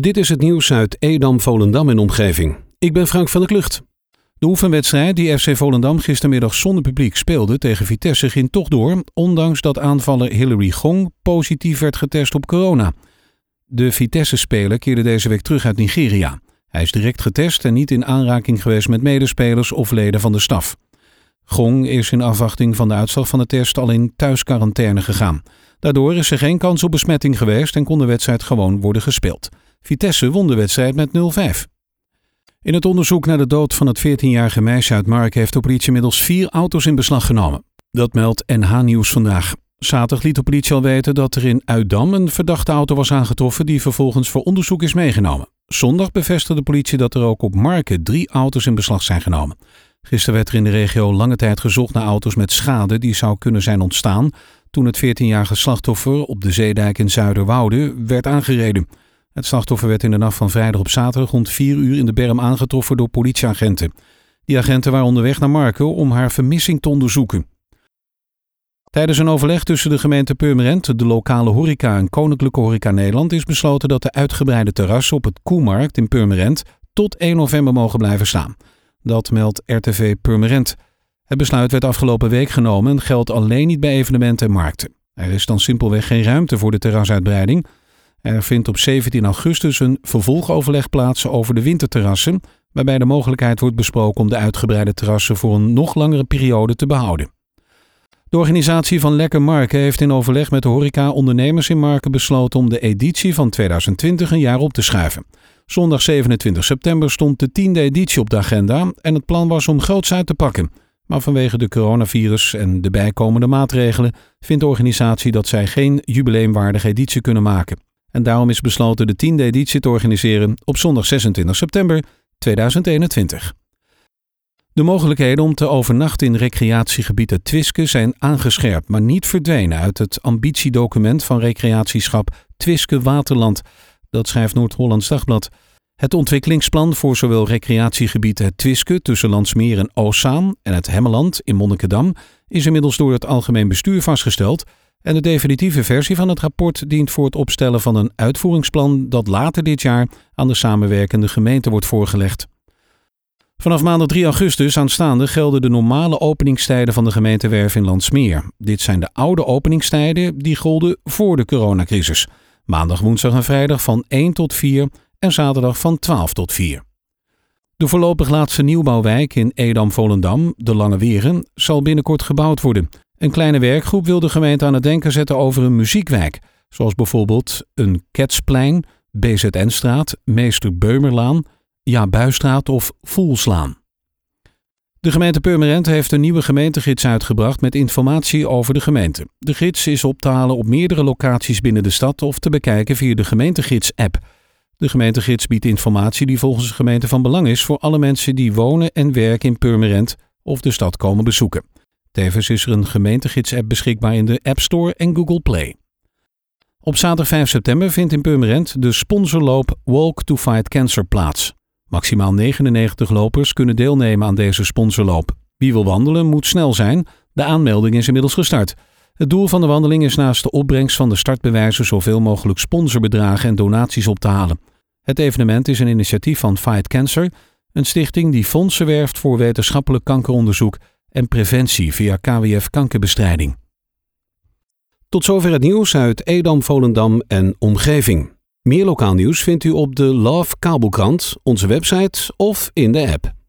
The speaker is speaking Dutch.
Dit is het nieuws uit Edam, Volendam en omgeving. Ik ben Frank van der Klucht. De oefenwedstrijd die FC Volendam gistermiddag zonder publiek speelde tegen Vitesse ging toch door, ondanks dat aanvaller Hilary Gong positief werd getest op corona. De Vitesse-speler keerde deze week terug uit Nigeria. Hij is direct getest en niet in aanraking geweest met medespelers of leden van de staf. Gong is in afwachting van de uitslag van de test al in thuisquarantaine gegaan. Daardoor is er geen kans op besmetting geweest en kon de wedstrijd gewoon worden gespeeld. Vitesse won de wedstrijd met 0-5. In het onderzoek naar de dood van het 14-jarige meisje uit Mark heeft de politie inmiddels vier auto's in beslag genomen. Dat meldt NH Nieuws vandaag. Zaterdag liet de politie al weten dat er in Uitdam een verdachte auto was aangetroffen die vervolgens voor onderzoek is meegenomen. Zondag bevestigde de politie dat er ook op Marken drie auto's in beslag zijn genomen. Gisteren werd er in de regio lange tijd gezocht naar auto's met schade die zou kunnen zijn ontstaan toen het 14-jarige slachtoffer op de zeedijk in Zuiderwoude werd aangereden. Het slachtoffer werd in de nacht van vrijdag op zaterdag rond 4 uur in de berm aangetroffen door politieagenten. Die agenten waren onderweg naar Marken om haar vermissing te onderzoeken. Tijdens een overleg tussen de gemeente Purmerend, de lokale horeca en Koninklijke Horeca Nederland is besloten dat de uitgebreide terrassen op het Koemarkt in Purmerend tot 1 november mogen blijven staan. Dat meldt RTV Purmerend. Het besluit werd afgelopen week genomen en geldt alleen niet bij evenementen en markten. Er is dan simpelweg geen ruimte voor de terrasuitbreiding. Er vindt op 17 augustus een vervolgoverleg plaats over de winterterrassen, waarbij de mogelijkheid wordt besproken om de uitgebreide terrassen voor een nog langere periode te behouden. De organisatie van Lekker Marken heeft in overleg met de horeca-ondernemers in Marken besloten om de editie van 2020 een jaar op te schuiven. Zondag 27 september stond de tiende editie op de agenda en het plan was om groots uit te pakken. Maar vanwege de coronavirus en de bijkomende maatregelen vindt de organisatie dat zij geen jubileumwaardige editie kunnen maken. En daarom is besloten de tiende editie te organiseren op zondag 26 september 2021. De mogelijkheden om te overnachten in recreatiegebied het Twiske zijn aangescherpt, maar niet verdwenen uit het ambitiedocument van recreatieschap Twiske Waterland. Dat schrijft Noord-Hollands Dagblad. Het ontwikkelingsplan voor zowel recreatiegebied het Twiske tussen Landsmeer en Oostzaan en het Hemmeland in Monnikendam is inmiddels door het algemeen bestuur vastgesteld en de definitieve versie van het rapport dient voor het opstellen van een uitvoeringsplan dat later dit jaar aan de samenwerkende gemeente wordt voorgelegd. Vanaf maandag 3 augustus aanstaande gelden de normale openingstijden van de gemeentewerf in Landsmeer. Dit zijn de oude openingstijden die golden voor de coronacrisis. Maandag, woensdag en vrijdag van 1 tot 4 en zaterdag van 12 tot 4. De voorlopig laatste nieuwbouwwijk in Edam-Volendam, de Lange Weren, zal binnenkort gebouwd worden. Een kleine werkgroep wil de gemeente aan het denken zetten over een muziekwijk, zoals bijvoorbeeld een Ketsplein, BZN-straat, Meester Beumerlaan, Ja Buistraat of Voelslaan. De gemeente Purmerend heeft een nieuwe gemeentegids uitgebracht met informatie over de gemeente. De gids is op te halen op meerdere locaties binnen de stad of te bekijken via de gemeentegids-app. De gemeentegids biedt informatie die volgens de gemeente van belang is voor alle mensen die wonen en werken in Purmerend of de stad komen bezoeken. Tevens is er een gemeentegids-app beschikbaar in de App Store en Google Play. Op zaterdag 5 september vindt in Purmerend de sponsorloop Walk to Fight Cancer plaats. Maximaal 99 lopers kunnen deelnemen aan deze sponsorloop. Wie wil wandelen moet snel zijn. De aanmelding is inmiddels gestart. Het doel van de wandeling is naast de opbrengst van de startbewijzen zoveel mogelijk sponsorbedragen en donaties op te halen. Het evenement is een initiatief van Fight Cancer, een stichting die fondsen werft voor wetenschappelijk kankeronderzoek en preventie via KWF kankerbestrijding. Tot zover het nieuws uit Edam, Volendam en omgeving. Meer lokaal nieuws vindt u op de Love Kabelkrant, onze website of in de app.